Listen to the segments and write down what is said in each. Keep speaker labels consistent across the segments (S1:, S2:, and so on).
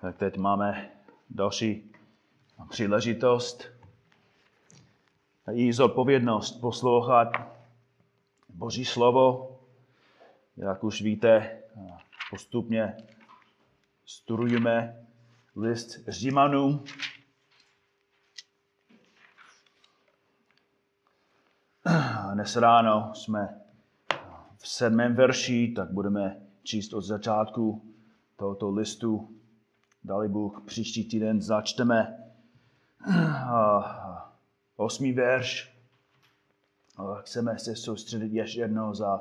S1: Tak teď máme další příležitost i zodpovědnost poslouchat Boží slovo. Jak už víte, postupně studujeme list Římanům. Dnes ráno jsme v sedmém verši, tak budeme číst od začátku tohoto listu. Dali Bůh, příští týden začteme osmý verš. Chceme se soustředit ještě jednou za,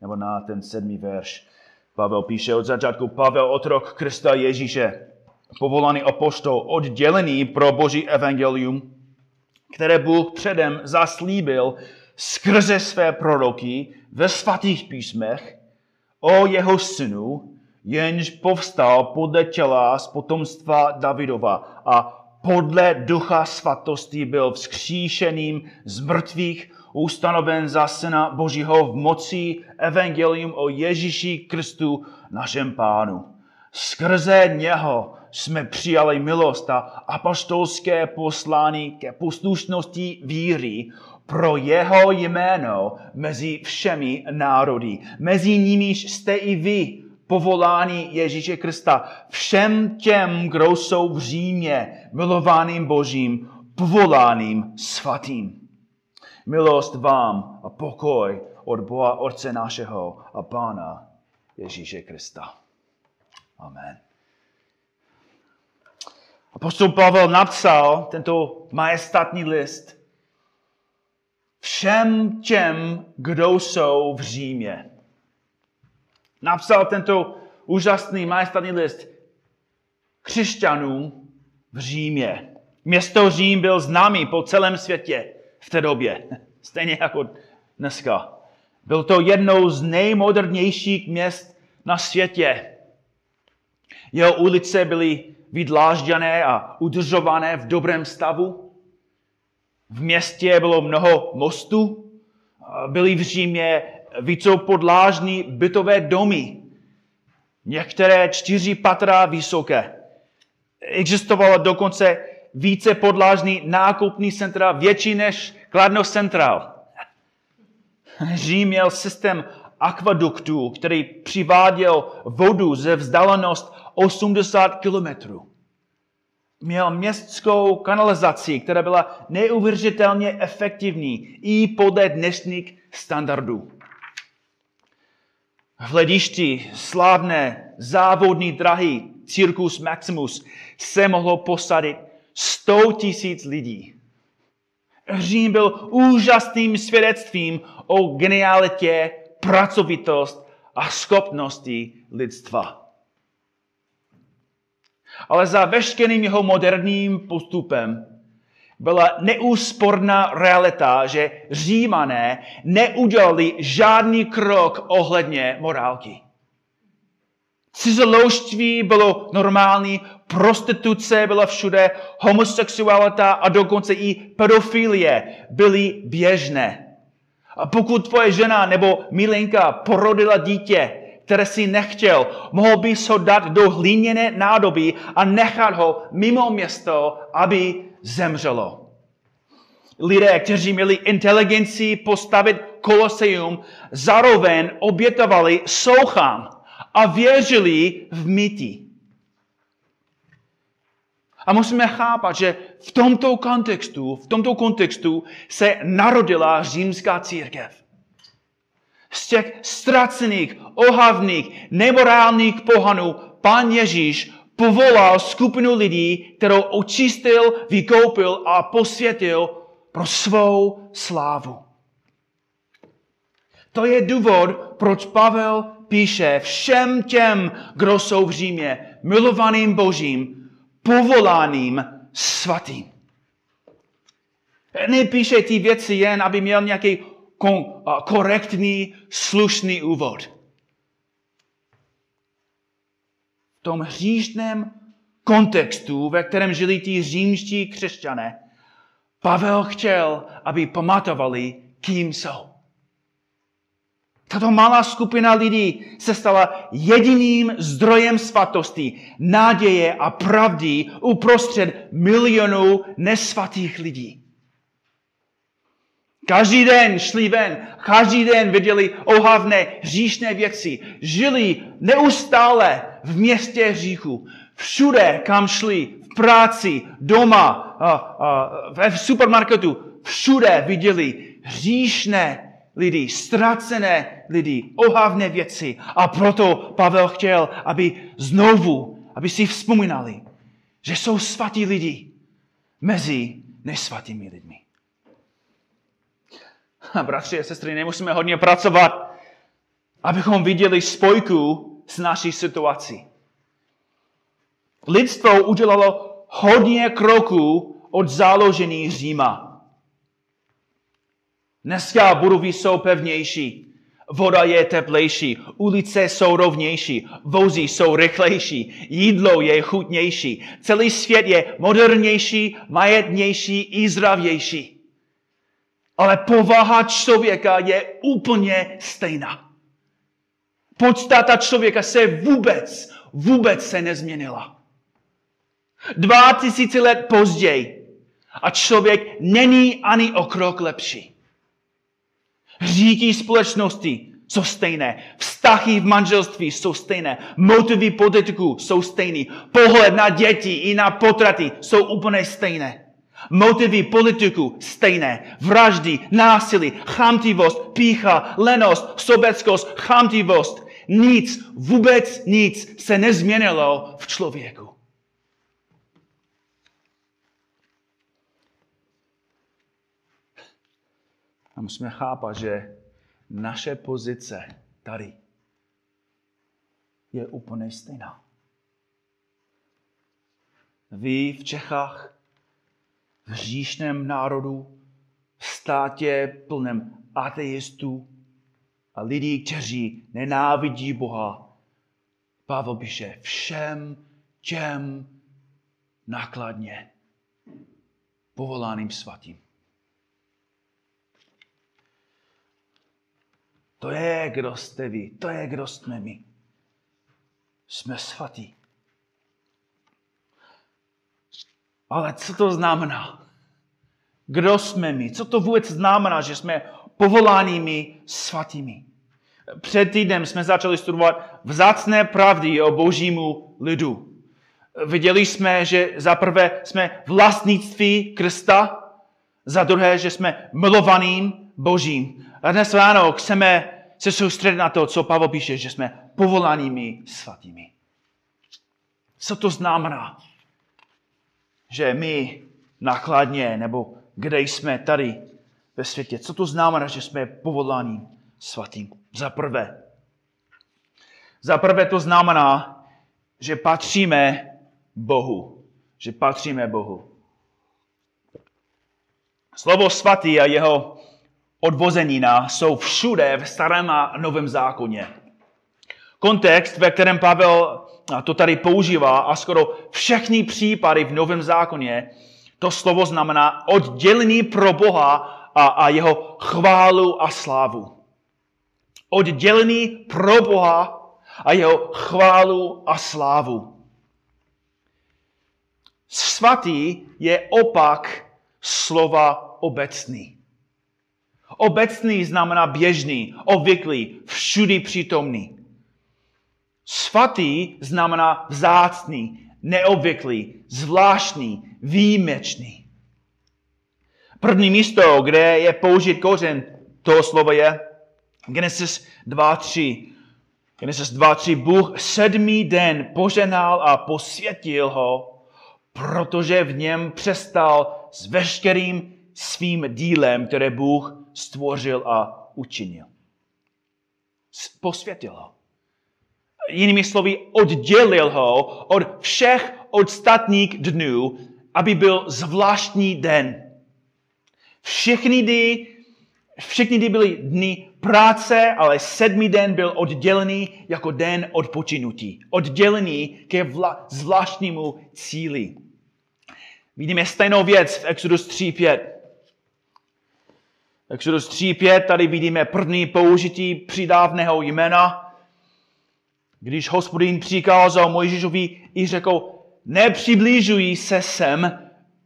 S1: nebo na ten sedmý verš. Pavel píše od začátku, Pavel, otrok Krista Ježíše, povolaný apoštol, oddělený pro Boží evangelium, které Bůh předem zaslíbil skrze své proroky ve svatých písmech o jeho synu, jenž povstal podle těla z potomstva Davidova a podle ducha svatosti byl vzkříšeným z mrtvých, ustanoven za syna Božího v moci evangelium o Ježíši Kristu, našem pánu. Skrze něho jsme přijali milost a apostolské poslání ke poslušnosti víry pro jeho jméno mezi všemi národy. Mezi nimiž jste i vy, povolání Ježíše Krista. Všem těm, kdo jsou v Římě, milovaným Božím, povoláným svatým. Milost vám a pokoj od Boha Otce našeho a Pána Ježíše Krista. Amen. Apostol Pavel napsal tento majestátní list všem těm, kdo jsou v Římě. Napsal tento úžasný majestátní list křesťanům v Římě. Město Řím byl známý po celém světě v té době, stejně jako dneska. Byl to jednou z nejmodernějších měst na světě. Jeho ulice byly vydlážděné a udržované v dobrém stavu. V městě bylo mnoho mostů. Byly v Římě vícopodlážní bytové domy. Některé čtyři patra vysoké. Existovala dokonce více podlážní nákupní centra, větší než Kladno Central. Řím měl systém akvaduktů, který přiváděl vodu ze vzdálenost 80 kilometrů. Měl městskou kanalizaci, která byla neuvěřitelně efektivní i podle dnešních standardů. V hledišti slavné závodní drahy Circus Maximus se mohlo posadit 100 tisíc lidí. Řím byl úžasným svědectvím o genialitě, pracovitost a schopnosti lidstva. Ale za veškerým jeho moderním postupem byla neúsporná realita, že římané neudělali žádný krok ohledně morálky. Cizoloužství bylo normální, prostituce byla všude, homosexualita a dokonce i pedofilie byly běžné. A pokud tvoje žena nebo milenka porodila dítě, které si nechtěl, mohl bys ho dát do hlíněné nádoby a nechat ho mimo město, aby zemřelo. Lidé, kteří měli inteligenci postavit koloseum, zároveň obětovali souchám a věřili v mýty. A musíme chápat, že v tomto kontextu, v tomto kontextu se narodila římská církev. Z těch ztracených, ohavných, nemorálních pohanů pan Ježíš povolal skupinu lidí, kterou očistil, vykoupil a posvětil pro svou slávu. To je důvod, proč Pavel píše všem těm, kdo jsou v Římě, milovaným Božím, povolaným svatým. Nepíše ty věci jen, aby měl nějaký korektní, slušný úvod. V tom hříšném kontextu, ve kterém žili ti římští křesťané, Pavel chtěl, aby pamatovali, kým jsou. Tato malá skupina lidí se stala jediným zdrojem svatosti, naděje a pravdy uprostřed milionů nesvatých lidí. Každý den šli ven, každý den viděli ohavné hříšné věci, žili neustále v městě hříchu. Všude, kam šli, v práci, doma, a, a, v supermarketu, všude viděli hříšné lidi, ztracené lidi, ohavné věci. A proto Pavel chtěl, aby znovu, aby si vzpomínali, že jsou svatí lidi mezi nesvatými lidmi. Bratři a sestry, nemusíme hodně pracovat, abychom viděli spojku s naší situací. Lidstvo udělalo hodně kroků od založení Říma. Dneska budovy jsou pevnější, voda je teplejší, ulice jsou rovnější, vozy jsou rychlejší, jídlo je chutnější, celý svět je modernější, majetnější i zdravější. Ale povaha člověka je úplně stejná. Podstata člověka se vůbec, vůbec se nezměnila. Dva tisíce let později a člověk není ani o krok lepší. Říky společnosti jsou stejné, vztahy v manželství jsou stejné, motivy politiku jsou stejné, pohled na děti i na potraty jsou úplně stejné. Motivy politiku stejné. Vraždy, násilí, chamtivost, pícha, lenost, sobeckost, chamtivost. Nic, vůbec nic se nezměnilo v člověku. A musíme chápat, že naše pozice tady je úplně stejná. Vy v Čechách hříšném národu, v státě plném ateistů a lidí, kteří nenávidí Boha. Pavel píše, všem těm nákladně povolaným svatým. To je, kdo jste vy, to je, kdo jsme my. Jsme svatí. Ale co to znamená? Kdo jsme my? Co to vůbec znamená, že jsme povolánými svatými? Před týdnem jsme začali studovat vzácné pravdy o božímu lidu. Viděli jsme, že za prvé jsme vlastnictví Krista, za druhé, že jsme milovaným božím. A dnes ráno chceme se soustředit na to, co Pavel píše, že jsme povolanými svatými. Co to znamená? Že my nakladně, nebo kde jsme tady ve světě. Co to znamená, že jsme povoláni svatým? Za prvé. Za prvé to znamená, že patříme Bohu. Že patříme Bohu. Slovo svatý a jeho odvozenina jsou všude v starém a novém zákoně. Kontext, ve kterém Pavel to tady používá a skoro všechny případy v Novém zákoně, to slovo znamená oddělený pro Boha a, a jeho chválu a slávu. Oddělený pro Boha a jeho chválu a slávu. Svatý je opak slova obecný. Obecný znamená běžný, obvyklý, všudy přítomný. Svatý znamená vzácný, neobvyklý, zvláštní, výjimečný. První místo, kde je použit kořen toho slova je Genesis 2.3. Genesis 2.3. Bůh sedmý den poženal a posvětil ho, protože v něm přestal s veškerým svým dílem, které Bůh stvořil a učinil. Posvětil ho jinými slovy, oddělil ho od všech ostatních dnů, aby byl zvláštní den. Všechny dny, všechny dny byly dny práce, ale sedmý den byl oddělený jako den odpočinutí. Oddělený ke vla, zvláštnímu cíli. Vidíme stejnou věc v Exodus 3.5. Exodus 3.5, tady vidíme první použití přidávného jména. Když hospodin přikázal Mojžíšovi i řekl, nepřiblížuj se sem,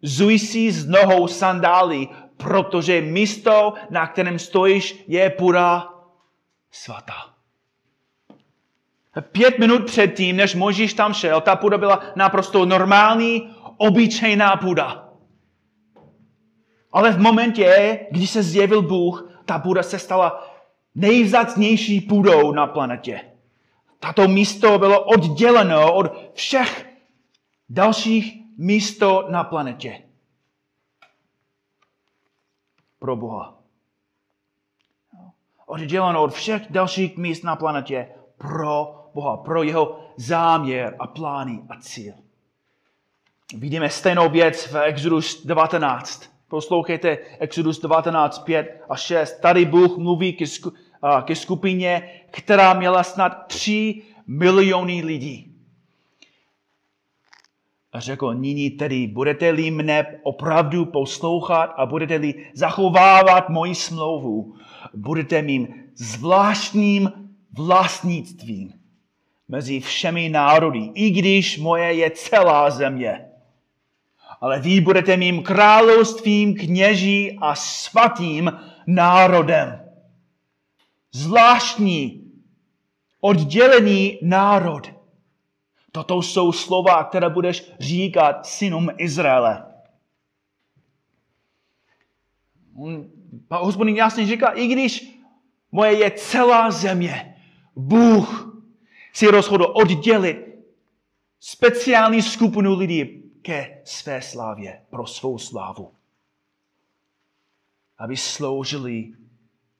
S1: zuj si z nohou sandály, protože místo, na kterém stojíš, je půda svatá. Pět minut předtím, než Mojžíš tam šel, ta půda byla naprosto normální, obyčejná půda. Ale v momentě, kdy se zjevil Bůh, ta půda se stala nejvzácnější půdou na planetě. Tato místo bylo odděleno od všech dalších místo na planetě. Pro Boha. Odděleno od všech dalších míst na planetě pro Boha, pro jeho záměr a plány a cíl. Vidíme stejnou věc v Exodus 19. Poslouchejte Exodus 19, 5 a 6. Tady Bůh mluví ke, ke skupině, která měla snad 3 miliony lidí. A řekl, nyní tedy budete-li mne opravdu poslouchat a budete-li zachovávat moji smlouvu, budete mým zvláštním vlastnictvím mezi všemi národy, i když moje je celá země. Ale vy budete mým královstvím, kněží a svatým národem. Zvláštní, oddělený národ. Toto jsou slova, které budeš říkat synům Izraele. Hospodin jasně říká, i když moje je celá země, Bůh si rozhodl oddělit speciální skupinu lidí ke své slávě, pro svou slávu. Aby sloužili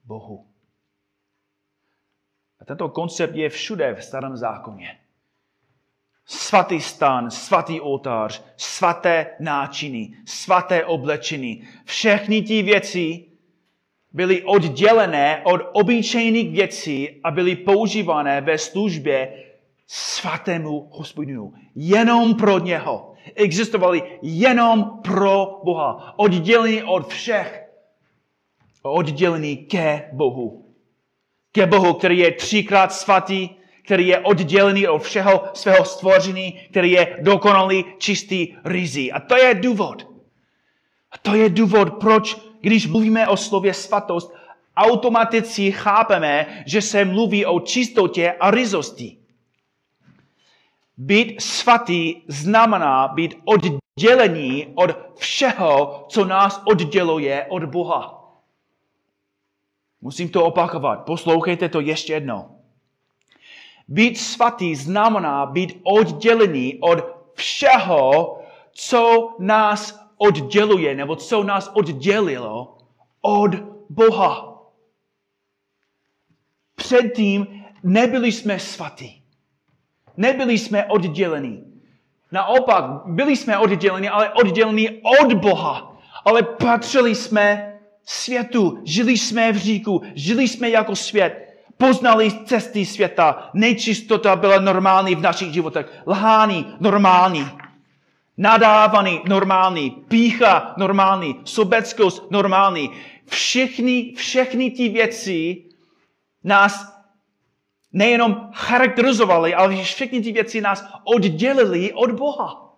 S1: Bohu. A tento koncept je všude v starém zákoně. Svatý stan, svatý oltář, svaté náčiny, svaté oblečení. Všechny ty věci byly oddělené od obyčejných věcí a byly používané ve službě svatému hospodinu. Jenom pro něho. Existovali jenom pro Boha. Oddělený od všech. Oddělený ke Bohu. Ke Bohu, který je třikrát svatý, který je oddělený od všeho svého stvoření, který je dokonalý, čistý, rizí. A to je důvod. A to je důvod, proč když mluvíme o slově svatost, automaticky chápeme, že se mluví o čistotě a rizosti. Být svatý znamená být oddělení od všeho, co nás odděluje od Boha. Musím to opakovat. Poslouchejte to ještě jednou. Být svatý znamená být oddělený od všeho, co nás odděluje, nebo co nás oddělilo od Boha. Předtím nebyli jsme svatí. Nebyli jsme oddělení. Naopak, byli jsme odděleni, ale oddělení od Boha. Ale patřili jsme světu, žili jsme v říku, žili jsme jako svět, poznali cesty světa, nečistota byla normální v našich životech, lhání normální. Nadávaný normální, pícha normální, sobeckost normální. Všechny, všechny ty věci nás nejenom charakterizovaly, ale všechny ty věci nás oddělily od Boha.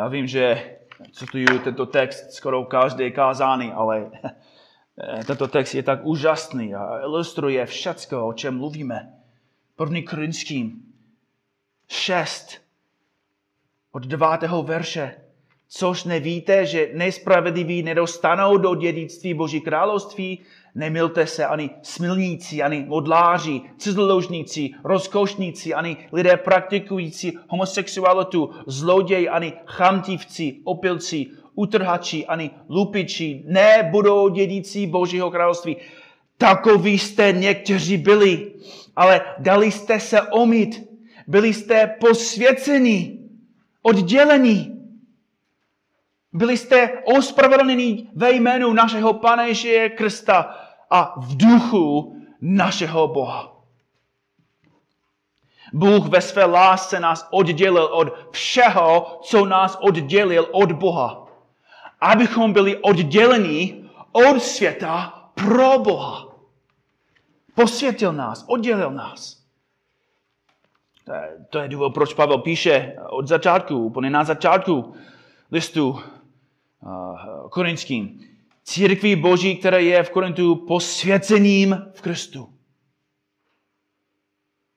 S1: Já vím, že cituju tento text skoro každé kázání, ale tento text je tak úžasný a ilustruje všecko, o čem mluvíme. První Korinským 6 od 9. verše. Což nevíte, že nespravedliví nedostanou do dědictví Boží království? Nemilte se ani smilníci, ani modláři, cizložníci, rozkošníci, ani lidé praktikující homosexualitu, zloději, ani chamtivci, opilci, utrhači, ani lupiči nebudou dědící Božího království. Takoví jste někteří byli, ale dali jste se omít. Byli jste posvěceni, oddělení. Byli jste ospravedlněni ve jménu našeho Pana Ježíše Krista a v duchu našeho Boha. Bůh ve své lásce nás oddělil od všeho, co nás oddělil od Boha. Abychom byli odděleni od světa pro Boha. Posvětil nás, oddělil nás. To je, to je důvod, proč Pavel píše od začátku, úplně na začátku listu korinským. Církví Boží, které je v Korintu posvěcením v Kristu.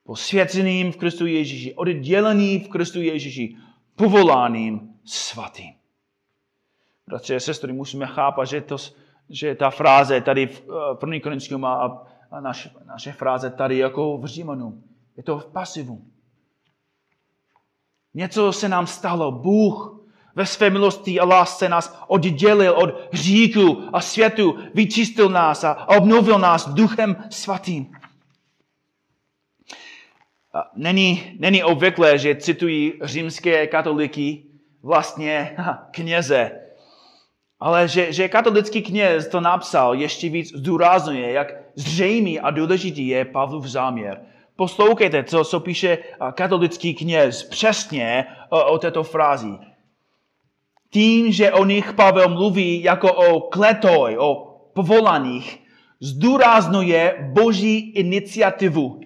S1: Posvěceným v Kristu Ježíši, oddělený v Kristu Ježíši, povoláným svatým. Bratři a sestry, musíme chápat, že, to, že ta fráze tady v 1. Korinském a, a naše, naše fráze tady jako v Římanu, je to v pasivu. Něco se nám stalo. Bůh ve své milosti a lásce nás oddělil od říku a světu, vyčistil nás a obnovil nás duchem svatým. Není, není obvyklé, že citují římské katoliky vlastně kněze, ale že, že katolický kněz to napsal, ještě víc zdůrazňuje, jak zřejmý a důležitý je Pavlův záměr. Poslouchejte, co, co píše katolický kněz přesně o, o této frázi. Tím, že o nich Pavel mluví jako o kletoj, o povolaných, zdůraznuje boží iniciativu.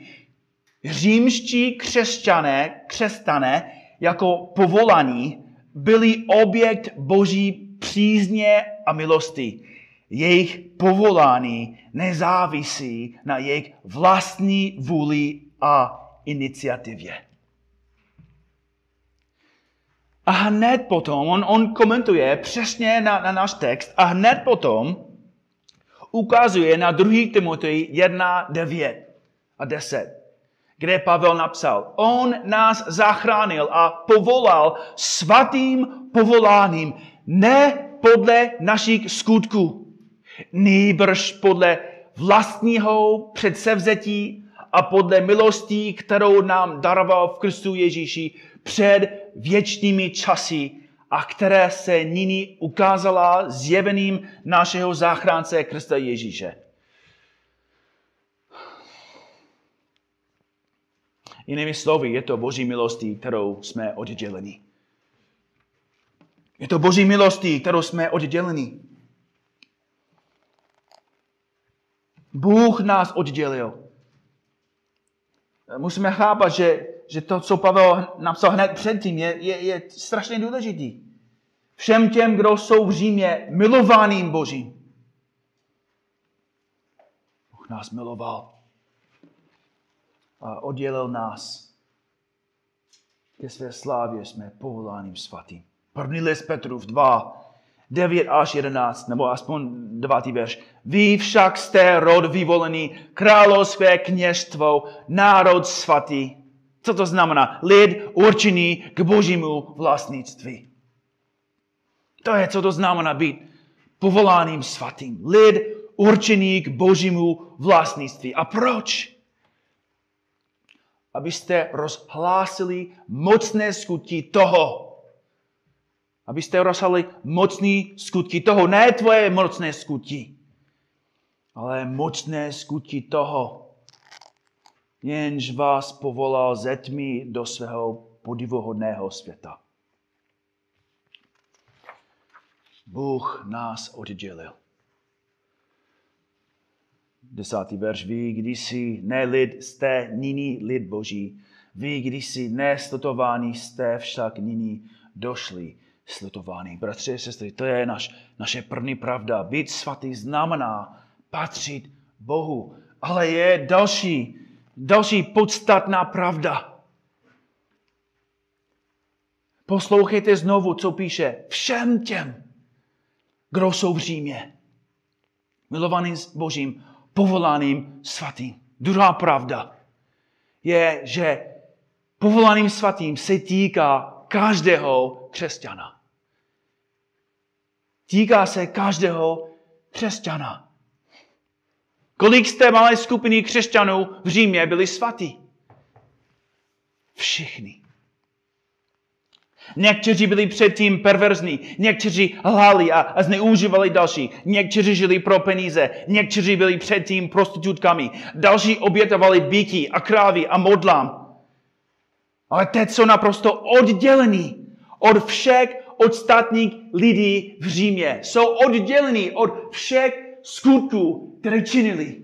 S1: Římští křesťané, křesťané jako povolaní byli objekt boží přízně a milosti. Jejich povolání nezávisí na jejich vlastní vůli a iniciativě. A hned potom, on, on komentuje přesně na, na náš text, a hned potom ukazuje na 2. Timotej 1, 9 a 10, kde Pavel napsal, on nás zachránil a povolal svatým povoláním, ne podle našich skutků, nýbrž podle vlastního předsevzetí a podle milostí, kterou nám daroval v Kristu Ježíši před věčnými časy a které se nyní ukázala zjevením našeho záchránce Krista Ježíše. Jinými slovy, je to boží milostí, kterou jsme odděleni. Je to boží milostí, kterou jsme odděleni. Bůh nás oddělil. Musíme chápat, že že to, co Pavel napsal hned předtím, je, je, je strašně důležitý. Všem těm, kdo jsou v Římě milovaným Božím. Bůh nás miloval a oddělil nás. Ke své slávě jsme povoláným svatým. První list Petrův 2, 9 až 11, nebo aspoň 9. verš. Vy však jste rod vyvolený, královské kněžstvo, národ svatý, co to znamená? Lid určený k božímu vlastnictví. To je, co to znamená být povoláným svatým. Lid určený k božímu vlastnictví. A proč? Abyste rozhlásili mocné skutky toho. Abyste rozhlásili mocné skutky toho. Ne tvoje mocné skutky, ale mocné skutky toho, jenž vás povolal ze tmy do svého podivuhodného světa. Bůh nás oddělil. Desátý verš. Vy, když si ne lid, jste nyní lid boží. Vy, si neslutováni, jste však nyní došli slutováni. Bratři a sestry, to je naš, naše první pravda. Být svatý znamená patřit Bohu. Ale je další Další podstatná pravda. Poslouchejte znovu, co píše všem těm, kdo jsou v Římě. Milovaným Božím, povolaným svatým. Druhá pravda je, že povolaným svatým se týká každého křesťana. Týká se každého křesťana. Kolik z té malé skupiny křesťanů v Římě byli svatí? Všichni. Někteří byli předtím perverzní, někteří lhali a, a zneužívali další, někteří žili pro peníze, někteří byli předtím prostitutkami, další obětovali bíky a krávy a modlám. Ale teď jsou naprosto oddělení od všech ostatních lidí v Římě. Jsou oddělení od všech skutků, které činili.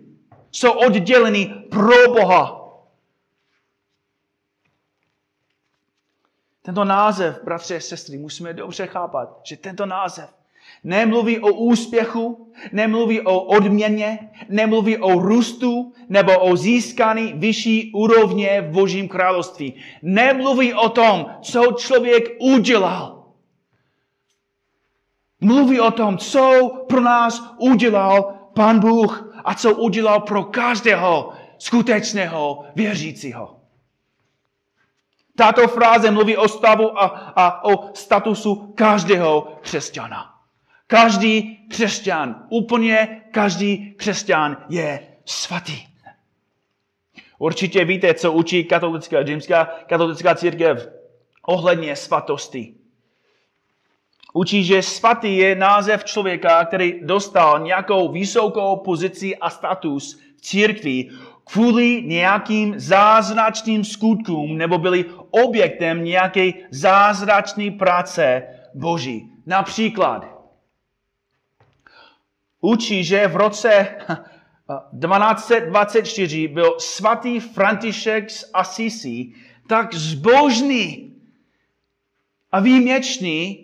S1: Jsou oddělení pro Boha. Tento název, bratři a sestry, musíme dobře chápat, že tento název nemluví o úspěchu, nemluví o odměně, nemluví o růstu nebo o získání vyšší úrovně v Božím království. Nemluví o tom, co člověk udělal. Mluví o tom, co pro nás udělal Pan Bůh a co udělal pro každého skutečného věřícího. Tato fráze mluví o stavu a, a o statusu každého křesťana. Každý křesťan, úplně každý křesťan je svatý. Určitě víte, co učí katolická, římská katolická církev ohledně svatosti. Učí, že svatý je název člověka, který dostal nějakou vysokou pozici a status v církvi kvůli nějakým zázračným skutkům nebo byli objektem nějaké zázračné práce Boží. Například učí, že v roce 1224 byl svatý František z Assisi tak zbožný a výjimečný,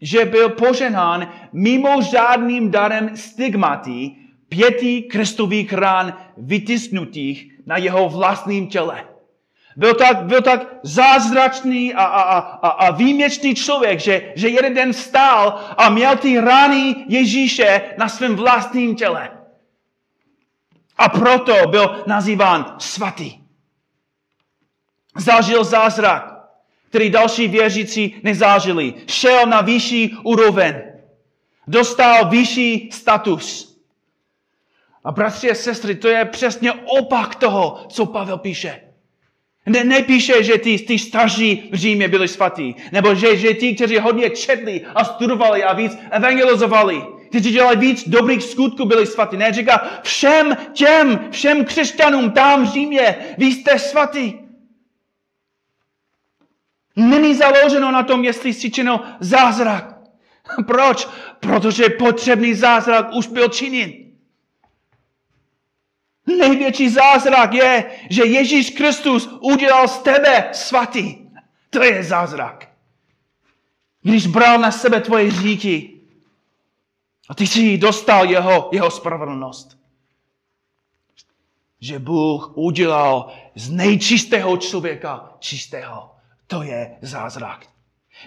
S1: že byl poženán mimořádným darem stigmaty pěti krestových rán vytisknutých na jeho vlastním těle. Byl tak, byl tak zázračný a, a, a, a výjimečný člověk, že, že jeden den stál a měl ty rány Ježíše na svém vlastním těle. A proto byl nazýván svatý. Zažil zázrak, který další věřící nezážili. Šel na vyšší úroveň. Dostal vyšší status. A bratři a sestry, to je přesně opak toho, co Pavel píše. Ne, nepíše, že ty, ty starší v Římě byli svatí, nebo že, že ti, kteří hodně četli a studovali a víc evangelizovali, kteří dělali víc dobrých skutků, byli svatí. Ne, říká všem těm, všem křesťanům tam v Římě, vy jste svatí. Není založeno na tom, jestli si činil zázrak. Proč? Protože potřebný zázrak už byl činěn. Největší zázrak je, že Ježíš Kristus udělal z tebe svatý. To je zázrak. Když bral na sebe tvoje říky a ty si dostal jeho, jeho spravedlnost. Že Bůh udělal z nejčistého člověka čistého. To je zázrak.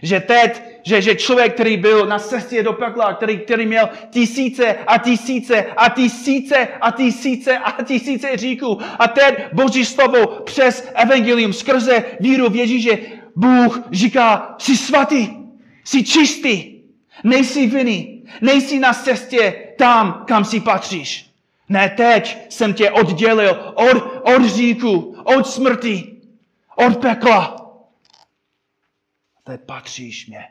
S1: Že teď, že, že člověk, který byl na cestě do pekla, který, který měl tisíce a tisíce a tisíce a tisíce a tisíce říků. A teď Boží slovo přes evangelium skrze víru v Ježíše, Bůh říká, jsi svatý, jsi čistý, nejsi vinný, nejsi na cestě tam, kam si patříš. Ne, teď jsem tě oddělil od, od říku, od smrti, od pekla teď patříš mě.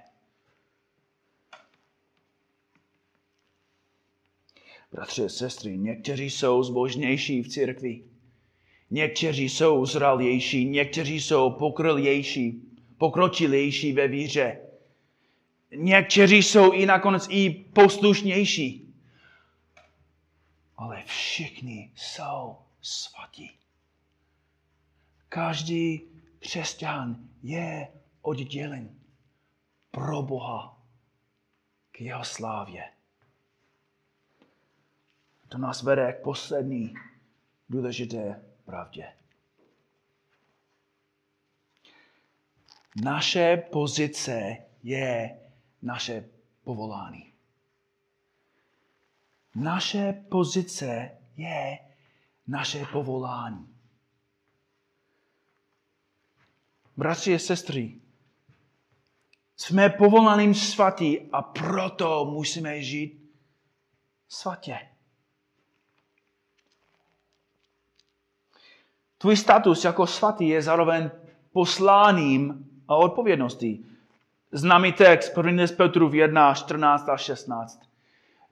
S1: Bratři a sestry, někteří jsou zbožnější v církvi. Někteří jsou zralější, někteří jsou pokrylější, pokročilější ve víře. Někteří jsou i nakonec i poslušnější. Ale všichni jsou svatí. Každý křesťan je oddělen pro Boha k jeho slávě. To nás vede k poslední důležité pravdě. Naše pozice je naše povolání. Naše pozice je naše povolání. Bratři a sestry, jsme povolaným svatý a proto musíme žít svatě. Tvůj status jako svatý je zároveň posláním a odpovědností. Známý text 1. Petru 1, 14 a 16.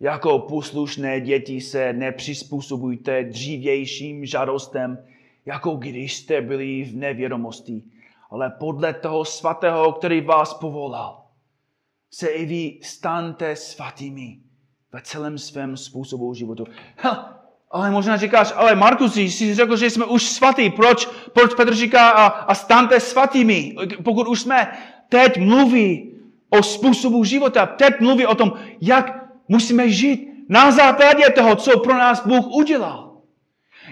S1: Jako poslušné děti se nepřizpůsobujte dřívějším žádostem, jako když jste byli v nevědomosti ale podle toho svatého, který vás povolal, se i vy stante svatými ve celém svém způsobu životu. Hele, ale možná říkáš, ale Markus, jsi řekl, že jsme už svatí. Proč, proč Petr říká a, a stante svatými, pokud už jsme? Teď mluví o způsobu života. Teď mluví o tom, jak musíme žít na základě toho, co pro nás Bůh udělal.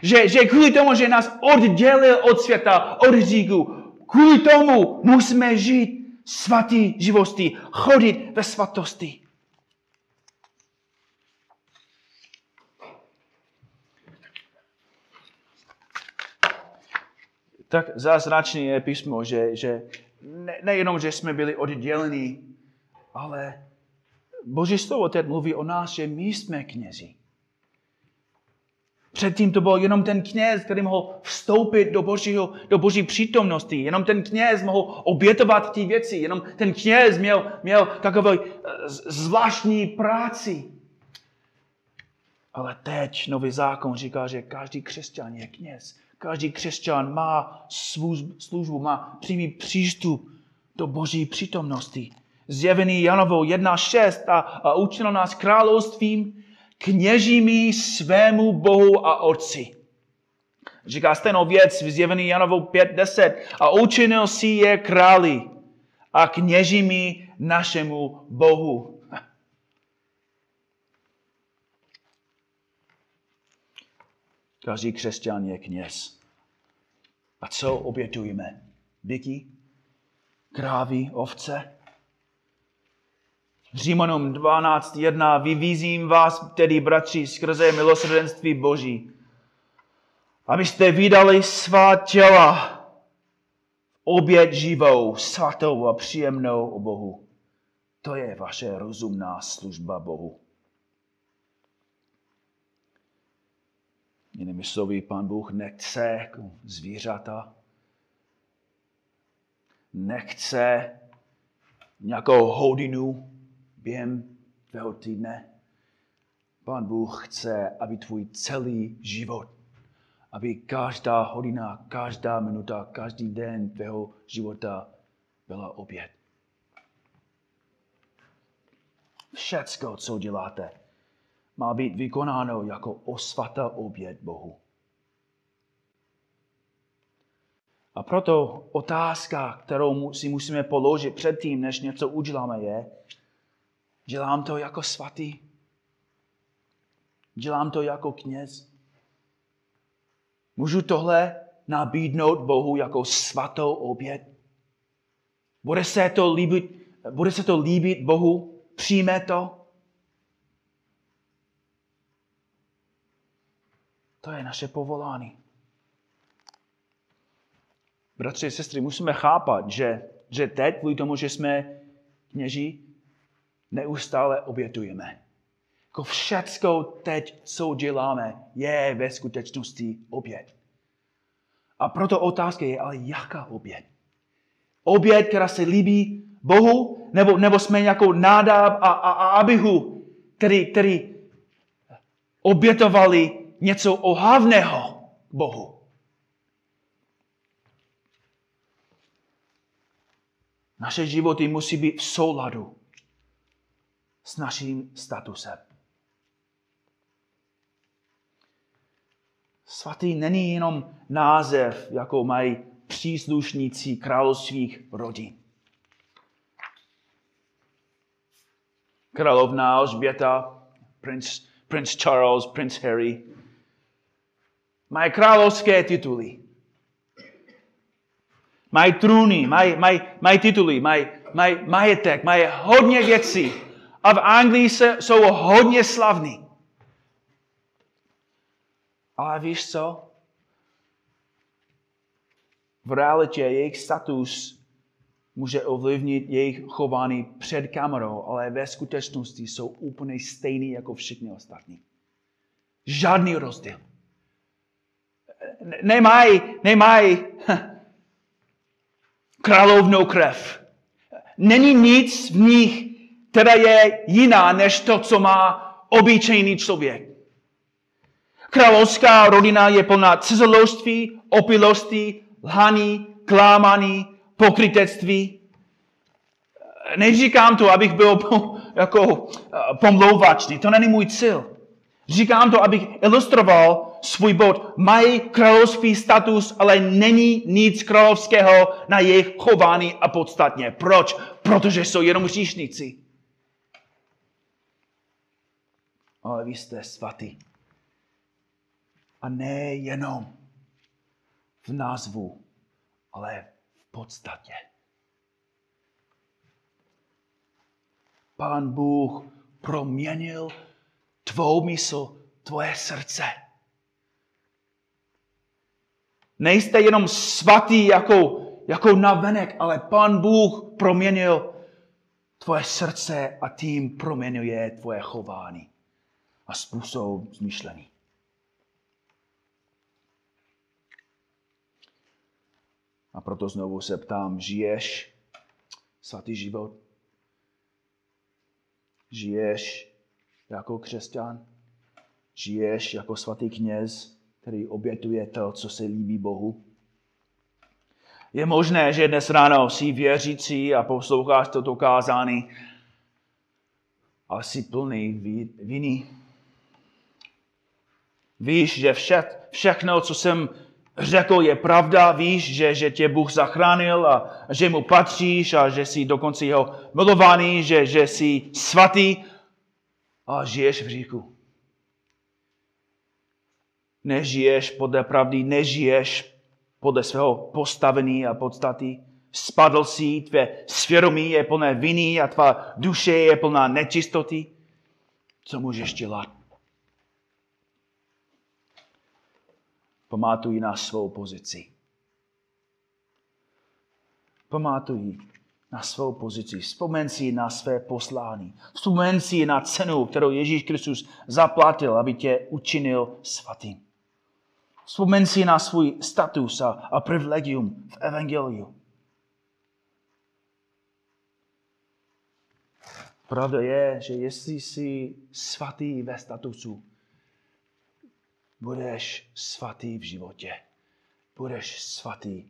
S1: Že, že kvůli tomu, že nás oddělil od světa, od říku, kvůli tomu musíme žít svatý živostí, chodit ve svatosti. Tak zázračné je písmo, že, že ne, nejenom, že jsme byli odděleni, ale Boží slovo teď mluví o nás, že my jsme knězi. Předtím to byl jenom ten kněz, který mohl vstoupit do, božího, do boží přítomnosti. Jenom ten kněz mohl obětovat ty věci. Jenom ten kněz měl, měl takovou eh, zvláštní práci. Ale teď nový zákon říká, že každý křesťan je kněz. Každý křesťan má službu, má přímý přístup do boží přítomnosti. Zjevený Janovou 1.6 a, a učil nás královstvím, kněžími svému Bohu a Otci. Říká stejnou věc v zjevený Janovou 5.10 a učinil si je králi a kněžími našemu Bohu. Každý křesťan je kněz. A co obětujeme? Byky? Krávy? Ovce? Římanům 12.1. Vyvízím vás tedy, bratři, skrze milosrdenství Boží, abyste vydali svá těla oběd živou, svatou a příjemnou o Bohu. To je vaše rozumná služba Bohu. Jinými slovy, pan Bůh nechce zvířata, nechce nějakou hodinu během tvého týdne. Pán Bůh chce, aby tvůj celý život, aby každá hodina, každá minuta, každý den tvého života byla oběd. Všecko, co děláte, má být vykonáno jako osvata oběd Bohu. A proto otázka, kterou si musíme položit předtím, než něco uděláme, je, Dělám to jako svatý. Dělám to jako kněz. Můžu tohle nabídnout Bohu jako svatou oběd. Bude se to líbit, bude se to líbit Bohu? Přijme to? To je naše povolání. Bratři a sestry, musíme chápat, že, že teď, kvůli tomu, že jsme kněží, neustále obětujeme. Jako všecko teď, co děláme, je ve skutečnosti oběd. A proto otázka je, ale jaká oběd? Oběd, která se líbí Bohu, nebo, nebo jsme nějakou nádáb a, a, a abihu, který, který obětovali něco ohavného Bohu. Naše životy musí být v souladu s naším statusem. Svatý není jenom název, jako mají příslušníci královských rodin. Královna Alžběta, prince, prince Charles, prince Harry, mají královské tituly. Mají trůny, mají, mají, mají tituly, mají, mají majetek, mají hodně věcí a v Anglii se, jsou hodně slavní. Ale víš co? V realitě jejich status může ovlivnit jejich chování před kamerou, ale ve skutečnosti jsou úplně stejný jako všichni ostatní. Žádný rozdíl. Nemají, nemají královnou krev. Není nic v nich, která je jiná než to, co má obyčejný člověk. Královská rodina je plná cizeloství, opilosti, lhaní, klámaní, pokrytectví. Neříkám to, abych byl jako pomlouvačný, to není můj cíl. Říkám to, abych ilustroval svůj bod. Mají královský status, ale není nic královského na jejich chování a podstatně. Proč? Protože jsou jenom hříšníci. Ale vy jste svatý. A ne jenom v názvu, ale v podstatě. Pán Bůh proměnil tvou mysl, tvoje srdce. Nejste jenom svatý jako, jako navenek, ale Pán Bůh proměnil tvoje srdce a tím proměňuje tvoje chování a způsob zmyšlení. A proto znovu se ptám, žiješ svatý život? Žiješ jako křesťan? Žiješ jako svatý kněz, který obětuje to, co se líbí Bohu? Je možné, že dnes ráno jsi věřící a posloucháš toto kázání, ale jsi plný viny. Víš, že vše, všechno, co jsem řekl, je pravda, víš, že, že tě Bůh zachránil a že mu patříš a že jsi dokonce jeho milovaný, že, že jsi svatý a žiješ v říku. Nežiješ podle pravdy, nežiješ podle svého postavení a podstaty. Spadl si, tvé svědomí je plné viny a tvá duše je plná nečistoty. Co můžeš dělat? Pamatuj na svou pozici. Pamatuj na svou pozici. Vzpomeň si na své poslání. Vzpomeň si na cenu, kterou Ježíš Kristus zaplatil, aby tě učinil svatým. Vzpomeň si na svůj status a, a privilegium v Evangeliu. Pravda je, že jestli jsi svatý ve statusu, budeš svatý v životě. Budeš svatý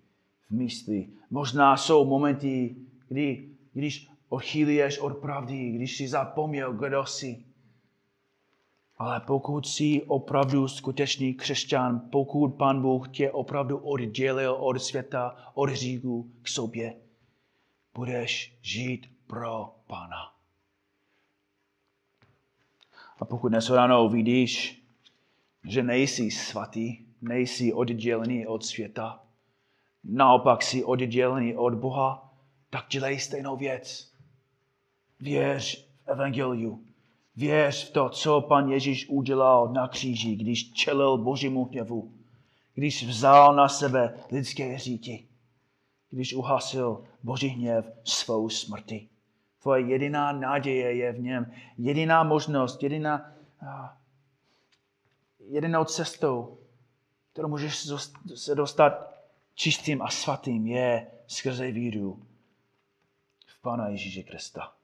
S1: v mysli. Možná jsou momenty, kdy, když odchýlíš od pravdy, když jsi zapomněl, kdo jsi. Ale pokud jsi opravdu skutečný křesťan, pokud Pan Bůh tě opravdu oddělil od světa, od říků k sobě, budeš žít pro Pána. A pokud dnes ráno vidíš, že nejsi svatý, nejsi oddělený od světa, naopak jsi oddělený od Boha, tak dělej stejnou věc. Věř v Evangeliu. Věř v to, co pan Ježíš udělal na kříži, když čelil božímu hněvu, když vzal na sebe lidské říky, když uhasil boží hněv svou smrti. Tvoje jediná naděje je v něm, jediná možnost, jediná, jedinou cestou, kterou můžeš se dostat čistým a svatým, je skrze víru v Pána Ježíše Krista.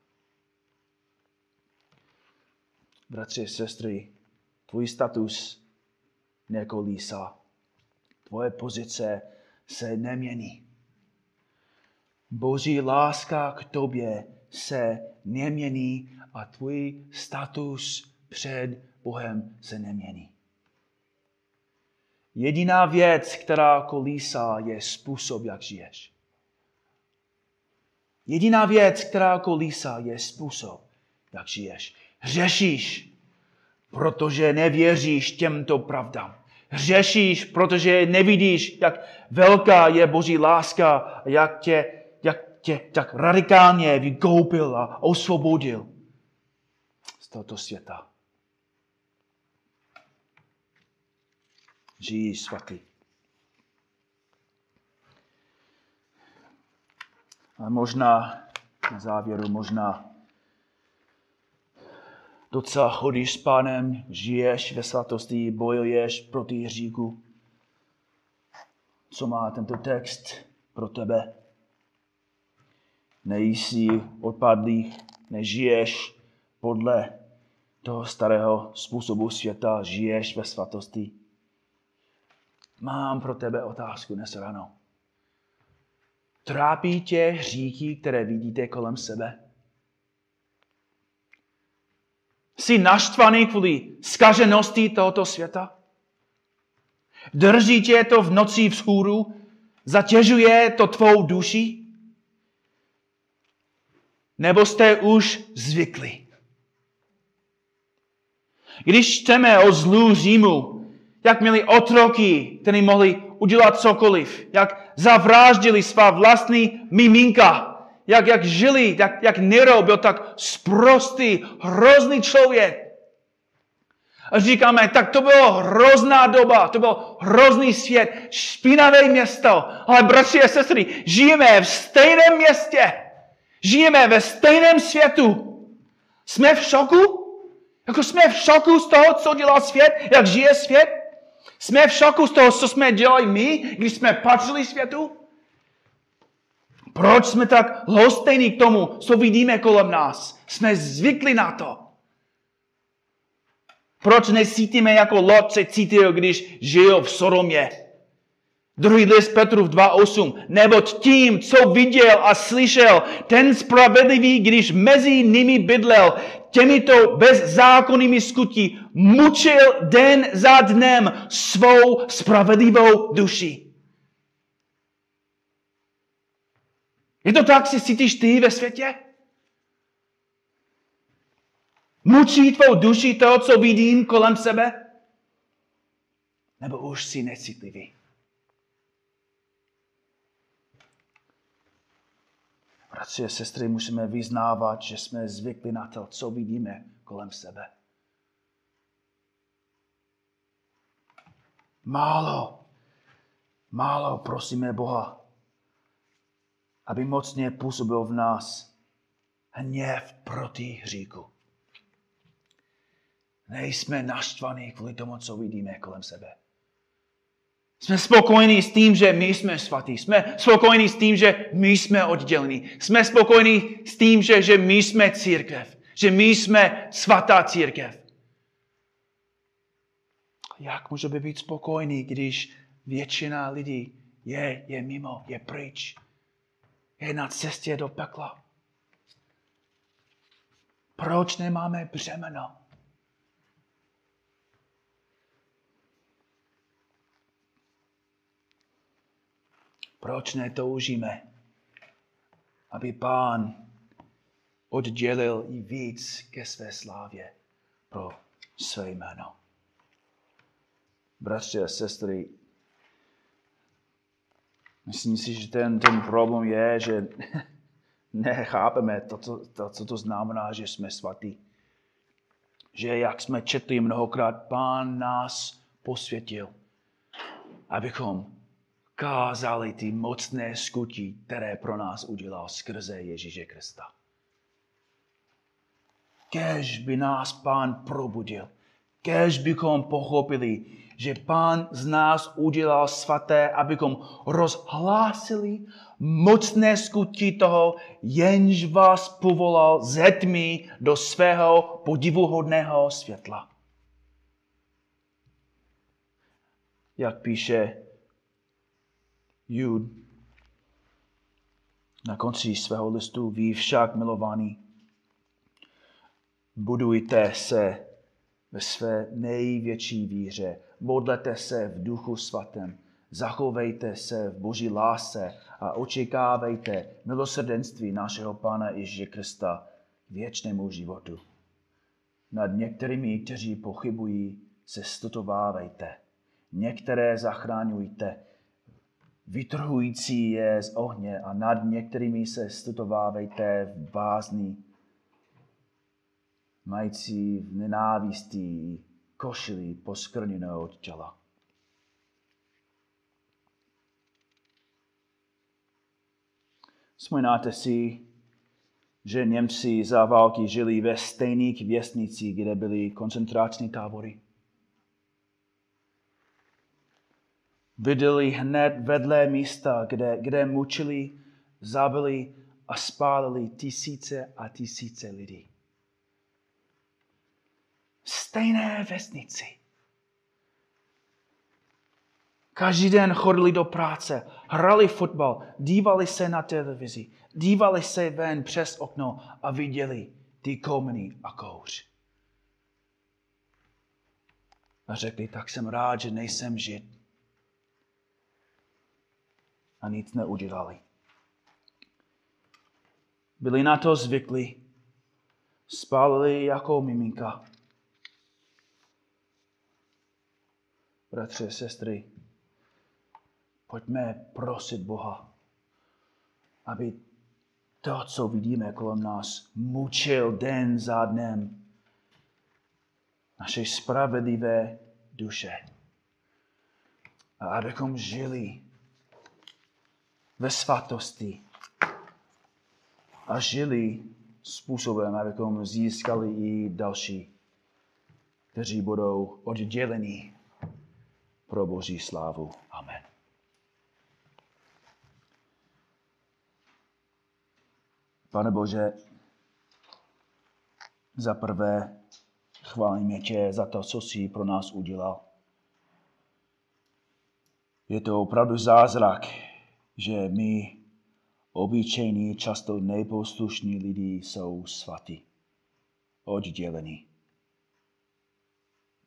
S1: Bratři, sestry, tvůj status nekolísá. Tvoje pozice se nemění. Boží láska k tobě se nemění a tvůj status před Bohem se nemění. Jediná věc, která kolísá, je způsob, jak žiješ. Jediná věc, která kolísá, je způsob, jak žiješ. Hřešíš, protože nevěříš těmto pravdám. Hřešíš, protože nevidíš, jak velká je Boží láska, jak tě, jak tě tak radikálně vykoupil a osvobodil z tohoto světa. Žijí svatý. A možná na závěru, možná docela chodíš s pánem, žiješ ve svatosti, bojuješ proti hříku. Co má tento text pro tebe? Nejsi odpadlý, nežiješ podle toho starého způsobu světa, žiješ ve svatosti. Mám pro tebe otázku dnes ráno. Trápí tě hříchy, které vidíte kolem sebe? Jsi naštvaný kvůli skaženosti tohoto světa? Drží tě to v noci vzhůru? Zatěžuje to tvou duši? Nebo jste už zvykli? Když čteme o zlu Římu, jak měli otroky, kteří mohli udělat cokoliv, jak zavráždili svá vlastní miminka, jak, jak žili, jak, jak Nero byl tak sprostý, hrozný člověk. A říkáme, tak to bylo hrozná doba, to byl hrozný svět, špinavé město. Ale bratři a sestry, žijeme v stejném městě. Žijeme ve stejném světu. Jsme v šoku? Jako jsme v šoku z toho, co dělá svět, jak žije svět? Jsme v šoku z toho, co jsme dělali my, když jsme patřili světu? Proč jsme tak lhostejní k tomu, co vidíme kolem nás? Jsme zvykli na to. Proč necítíme jako Lot se cítil, když žil v Soromě? Druhý list Petrův 2.8. Neboť tím, co viděl a slyšel, ten spravedlivý, když mezi nimi bydlel, těmito bezzákonnými skutí mučil den za dnem svou spravedlivou duši. Je to tak, si cítíš ty ve světě? Mučí tvou duši to, co vidím kolem sebe? Nebo už jsi necitlivý? Bratři a sestry, musíme vyznávat, že jsme zvykli na to, co vidíme kolem sebe. Málo, málo prosíme Boha, aby mocně působil v nás hněv proti hříku. Nejsme naštvaní kvůli tomu, co vidíme kolem sebe. Jsme spokojení s tím, že my jsme svatí. Jsme spokojení s tím, že my jsme oddělení. Jsme spokojení s tím, že, že my jsme církev. Že my jsme svatá církev. Jak můžeme být spokojení, když většina lidí je, je mimo, je pryč, je na cestě do pekla? Proč nemáme břemeno? Proč netoužíme, aby pán oddělil i víc ke své slávě pro své jméno. Bratři a sestry, myslím si, že ten, ten problém je, že nechápeme to, to, to, co to znamená, že jsme svatí. Že jak jsme četli mnohokrát, pán nás posvětil, abychom kázali ty mocné skutí, které pro nás udělal skrze Ježíše Krista. Kež by nás pán probudil, kež bychom pochopili, že pán z nás udělal svaté, abychom rozhlásili mocné skutí toho, jenž vás povolal ze tmy do svého podivuhodného světla. Jak píše Jud. Na konci svého listu ví však, milovaný, budujte se ve své největší víře, modlete se v duchu svatém, zachovejte se v boží lásce a očekávejte milosrdenství našeho Pána Ježíše Krista věčnému životu. Nad některými, kteří pochybují, se stotovávejte. Některé zachráňujte, vytrhující je z ohně a nad některými se stutovávejte v bázni, mající v nenávistí košili poskrněnou od těla. Vzpomínáte si, že Němci za války žili ve stejných věstnicích, kde byly koncentrační tábory? Viděli hned vedle místa, kde, kde mučili, zabili a spálili tisíce a tisíce lidí. Stejné vesnici. Každý den chodili do práce, hrali fotbal, dívali se na televizi, dívali se ven přes okno a viděli ty komeny a kouř. A řekli, tak jsem rád, že nejsem žid. A nic neudělali. Byli na to zvyklí. Spálili jako miminka. Bratře, sestry, pojďme prosit Boha, aby to, co vidíme kolem nás, mučil den za dnem naše spravedlivé duše. A abychom žili ve svatosti a žili způsobem, abychom získali i další, kteří budou odděleni pro Boží slávu. Amen. Pane Bože, za prvé chválíme tě za to, co jsi pro nás udělal. Je to opravdu zázrak, že my, obyčejní, často nejposlušní lidi, jsou svatí, oddělení.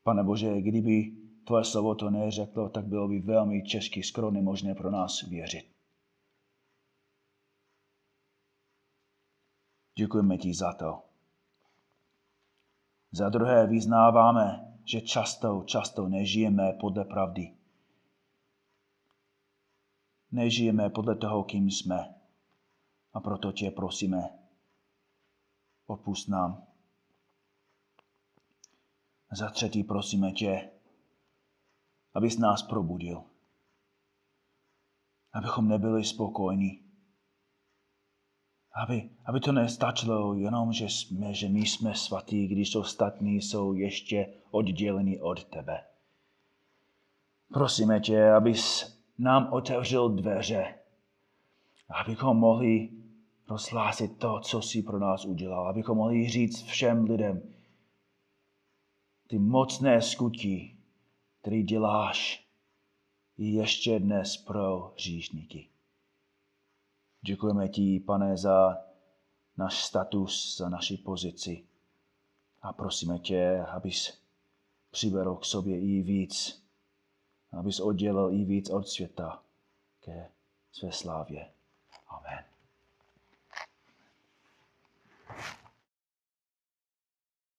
S1: Pane Bože, kdyby tvoje slovo to neřeklo, tak bylo by velmi těžké, skoro nemožné pro nás věřit. Děkujeme ti za to. Za druhé vyznáváme, že často, často nežijeme podle pravdy. Nežijeme podle toho, kým jsme. A proto tě prosíme, odpust nám. Za třetí prosíme tě, abys nás probudil. Abychom nebyli spokojní aby, aby to nestačilo jenom, že, jsme, že my jsme svatí, když ostatní jsou ještě odděleni od tebe. Prosíme tě, abys nám otevřel dveře, abychom mohli rozhlásit to, co jsi pro nás udělal, abychom mohli říct všem lidem ty mocné skutky, které děláš ještě dnes pro říšníky. Děkujeme ti, pane, za náš status, za naši pozici. A prosíme tě, abys přivedl k sobě i víc, abys oddělil i víc od světa ke své slávě.